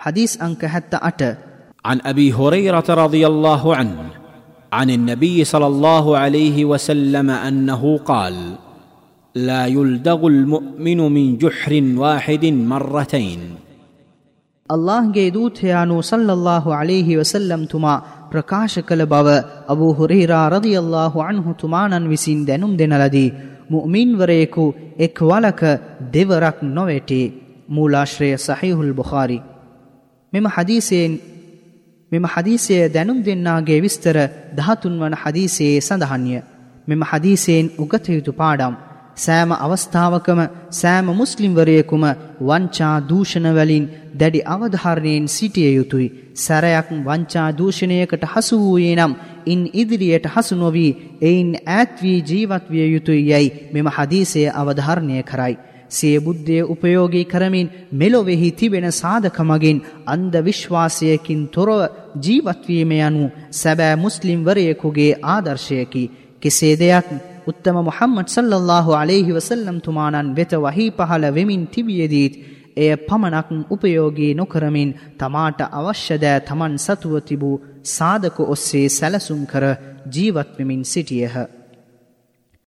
حديث أنك حتى أتى عن أبي هريرة رضي الله عنه عن النبي صلى الله عليه وسلم أنه قال لا يلدغ المؤمن من جحر واحد مرتين. අල්ලාහ්ගේ දූතයානු සල්ලල්ලාහු අලෙහි වසල්ලම් තුමා ප්‍රකාශ කළ බව අබූ හුරේරා රදියල්ලාහු අන්හු තුමාණන් විසින් දැනුම් දෙන ලදී මුමින්වරයෙකු එක් වලක දෙවරක් නොවැටේ. මූලාශ්‍රය සහිහුල් බුඛාරි. මෙම හදීසයෙන් මෙම හදීසය දැනුම් දෙන්නාගේ විස්තර දහතුන් වන හදීසයේ සඳහන්ය මෙම හදීසයෙන් උගතයුතු පාඩම් සෑම අවස්ථාවකම සෑම මුස්ලිම්වරයෙකුම වංචා දූෂණවලින් දැඩි අවධාරණයෙන් සිටිය යුතුයි. සැරයක් වංචා දූෂණයකට හසු වූයේ නම් ඉන් ඉදිරියට හසු නොවී එයින් ඈත්වී ජීවත් විය යුතුයි යැයි මෙම හදීසය අවධාරණය කරයි. සිය බුද්ධය උපයෝගී කරමින් මෙලොවෙහි තිබෙන සාධකමගින් අන්ද විශ්වාසයකින් තොරව ජීවත්වීම යනු සැබෑ මුස්ලිම්වරයෙකුගේ ආදර්ශයකි. කෙසේ දෙයක් උත්තම මොහම්මඩ් සල්ලල්ලාහු අලෙහි වසල්ලම් තුමානන් වෙත වහී පහළ වෙමින් තිබියදීත් එය පමණක් උපයෝගී නොකරමින් තමාට අවශ්‍යදෑ තමන් සතුව තිබූ සාධක ඔස්සේ සැලසුම් කර ජීවත්වමින් සිටියහ.